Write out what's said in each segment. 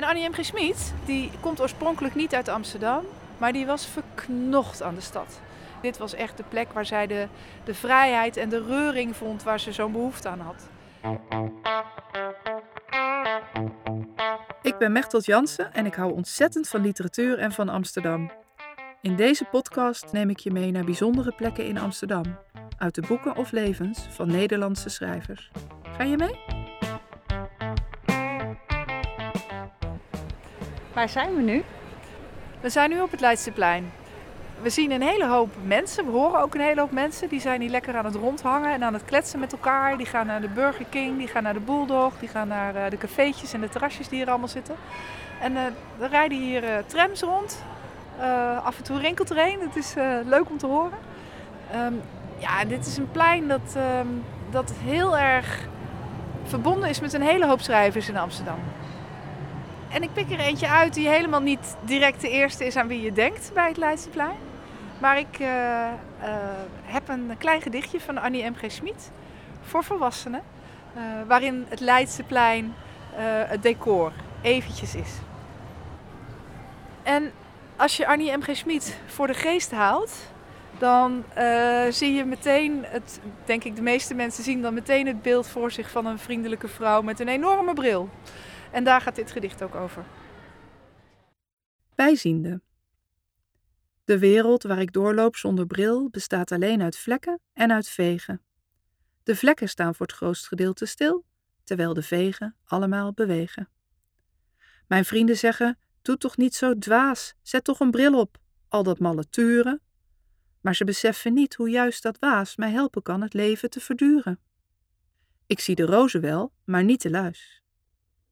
En Annie M. G. Die komt oorspronkelijk niet uit Amsterdam, maar die was verknocht aan de stad. Dit was echt de plek waar zij de, de vrijheid en de reuring vond waar ze zo'n behoefte aan had. Ik ben Mechtelt Jansen en ik hou ontzettend van literatuur en van Amsterdam. In deze podcast neem ik je mee naar bijzondere plekken in Amsterdam, uit de boeken of levens van Nederlandse schrijvers. Ga je mee? Waar zijn we nu? We zijn nu op het Leidseplein. We zien een hele hoop mensen, we horen ook een hele hoop mensen. Die zijn hier lekker aan het rondhangen en aan het kletsen met elkaar. Die gaan naar de Burger King, die gaan naar de Bulldog, die gaan naar eh, de cafeetjes en de terrasjes die hier allemaal zitten. En uh, er rijden hier uh, trams rond. af en toe rinkelt er een, het is leuk om te horen. Um, ja, dit is een plein dat, um, dat heel erg verbonden is met een hele hoop schrijvers in Amsterdam. En ik pik er eentje uit die helemaal niet direct de eerste is aan wie je denkt bij het Leidseplein. Maar ik uh, uh, heb een klein gedichtje van Annie M.G. Schmid voor volwassenen. Uh, waarin het Leidseplein het decor eventjes is. En als je Annie M.G. Schmid voor de geest haalt, dan zie je meteen, het, denk ik de meeste mensen zien dan meteen het beeld voor zich van een vriendelijke vrouw met een enorme bril. En daar gaat dit gedicht ook over. Bijziende. De wereld waar ik doorloop zonder bril bestaat alleen uit vlekken en uit vegen. De vlekken staan voor het grootst gedeelte stil, terwijl de vegen allemaal bewegen. Mijn vrienden zeggen: Doe toch niet zo dwaas, zet toch een bril op, al dat malle turen. Maar ze beseffen niet hoe juist dat waas mij helpen kan het leven te verduren. Ik zie de rozen wel, maar niet de luis.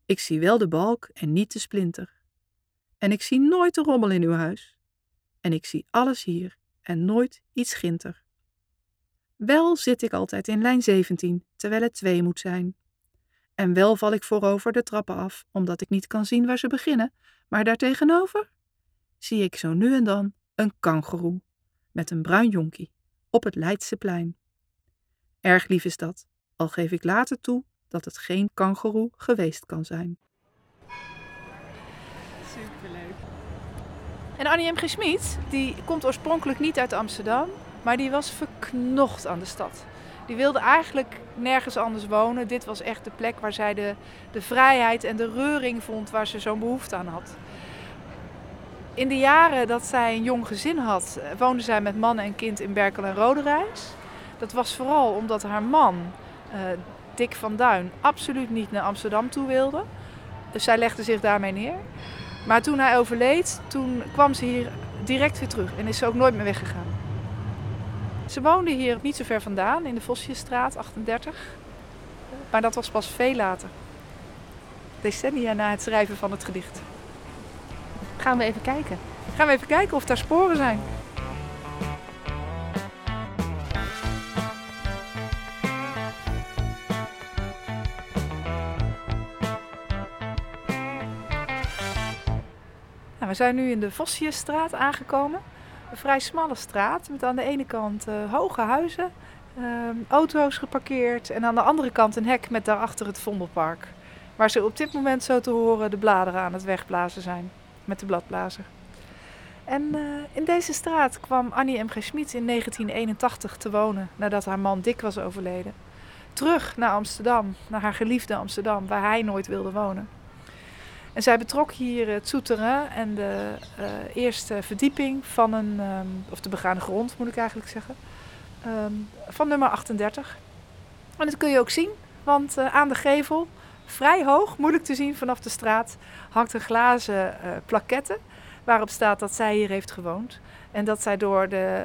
Ik zie wel de balk en niet de splinter. En ik zie nooit de rommel in uw huis. En ik zie alles hier en nooit iets ginter. Wel zit ik altijd in lijn 17, terwijl het 2 moet zijn. En wel val ik voorover de trappen af, omdat ik niet kan zien waar ze beginnen, maar daartegenover zie ik zo nu en dan een kangeroe met een bruin jonkie op het Leidseplein. Erg lief is dat, al geef ik later toe dat het geen kangoeroe geweest kan zijn. Superleuk. En Annie M. G. Schmid, die komt oorspronkelijk niet uit Amsterdam, maar die was verknocht aan de stad. Die wilde eigenlijk nergens anders wonen. Dit was echt de plek waar zij de, de vrijheid en de reuring vond waar ze zo'n behoefte aan had. In de jaren dat zij een jong gezin had, woonde zij met man en kind in Berkel en Roderijs. Dat was vooral omdat haar man, uh, Dick van Duin absoluut niet naar Amsterdam toe wilde. Dus zij legde zich daarmee neer. Maar toen hij overleed, toen kwam ze hier direct weer terug en is ze ook nooit meer weggegaan. Ze woonde hier niet zo ver vandaan, in de Vosjesstraat 38. Maar dat was pas veel later. Decennia na het schrijven van het gedicht. Gaan we even kijken. Gaan we even kijken of daar sporen zijn. We zijn nu in de Vossiusstraat aangekomen. Een vrij smalle straat met aan de ene kant uh, hoge huizen, uh, auto's geparkeerd en aan de andere kant een hek met daarachter het Vondelpark. Waar ze op dit moment zo te horen de bladeren aan het wegblazen zijn met de bladblazer. En uh, in deze straat kwam Annie M. G. Schmid in 1981 te wonen nadat haar man Dick was overleden. Terug naar Amsterdam, naar haar geliefde Amsterdam, waar hij nooit wilde wonen. En zij betrok hier het souterrain en de uh, eerste verdieping van een, um, of de begane grond moet ik eigenlijk zeggen, um, van nummer 38. En dat kun je ook zien, want uh, aan de gevel, vrij hoog, moeilijk te zien vanaf de straat, hangt een glazen uh, plaquette waarop staat dat zij hier heeft gewoond. En dat zij door de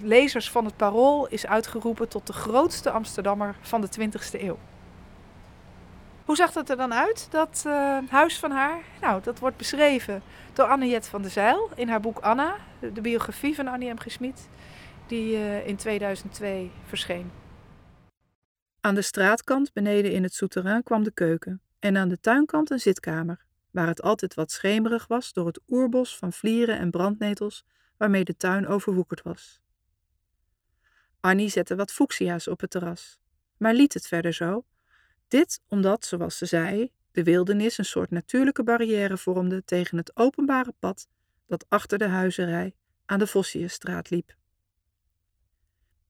lezers van het Parool is uitgeroepen tot de grootste Amsterdammer van de 20e eeuw. Hoe zag dat er dan uit, dat uh, huis van haar? Nou, dat wordt beschreven door Anne-Jet van der Zijl in haar boek Anna, de, biografie van Annie M. G. Die uh, in 2002 verscheen. Aan de straatkant beneden in het souterrain kwam de keuken en aan de tuinkant een zitkamer, waar het altijd wat schemerig was door het oerbos van vlieren en brandnetels waarmee de tuin overwoekerd was. Annie zette wat fuchsia's op het terras, maar liet het verder zo dit omdat, zoals ze zei, de wildernis een soort natuurlijke barrière vormde tegen het openbare pad dat achter de huizenrij aan de Vossiusstraat liep.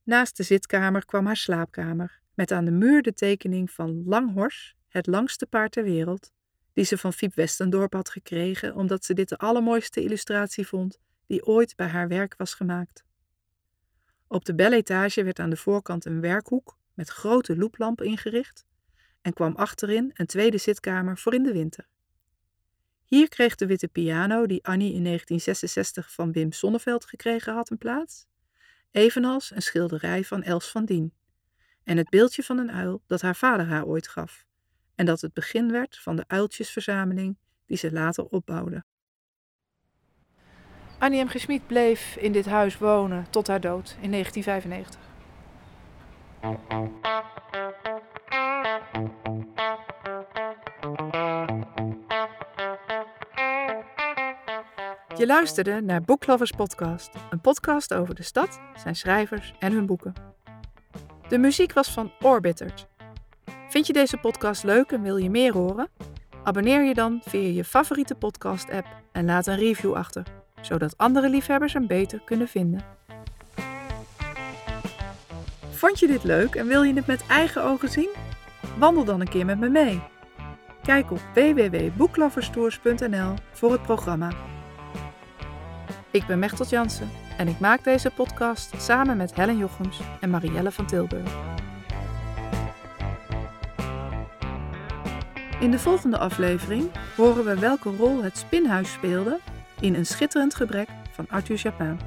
Naast de zitkamer kwam haar slaapkamer, met aan de muur de tekening van Langhors, het langste paard ter wereld, die ze van Fiep Westendorp had gekregen omdat ze dit de allermooiste illustratie vond die ooit bij haar werk was gemaakt. Op de beletage werd aan de voorkant een werkhoek met grote loeplamp ingericht en kwam achterin een tweede zitkamer voor in de winter. Hier kreeg de witte piano die Annie in 1966 van Wim Sonneveld gekregen had een plaats, evenals een schilderij van Els van Dien en het beeldje van een uil dat haar vader haar ooit gaf en dat het begin werd van de uiltjesverzameling die ze later opbouwde. Annie M. G. bleef in dit huis wonen tot haar dood in 1995. Je luisterde naar Booklovers Podcast, een podcast over de stad, zijn schrijvers en hun boeken. De muziek was van Orbitert. Vind je deze podcast leuk en wil je meer horen? Abonneer je dan via je favoriete podcast-app en laat een review achter, zodat andere liefhebbers hem beter kunnen vinden. Vond je dit leuk en wil je het met eigen ogen zien? Wandel dan een keer met me mee. Kijk op www.boekloverstours.nl voor het programma. Ik ben Mechtel Jansen en ik maak deze podcast samen met Helen Jochems en Marielle van Tilburg. In de volgende aflevering horen we welke rol het spinhuis speelde in een schitterend gebrek van Arthur Japin.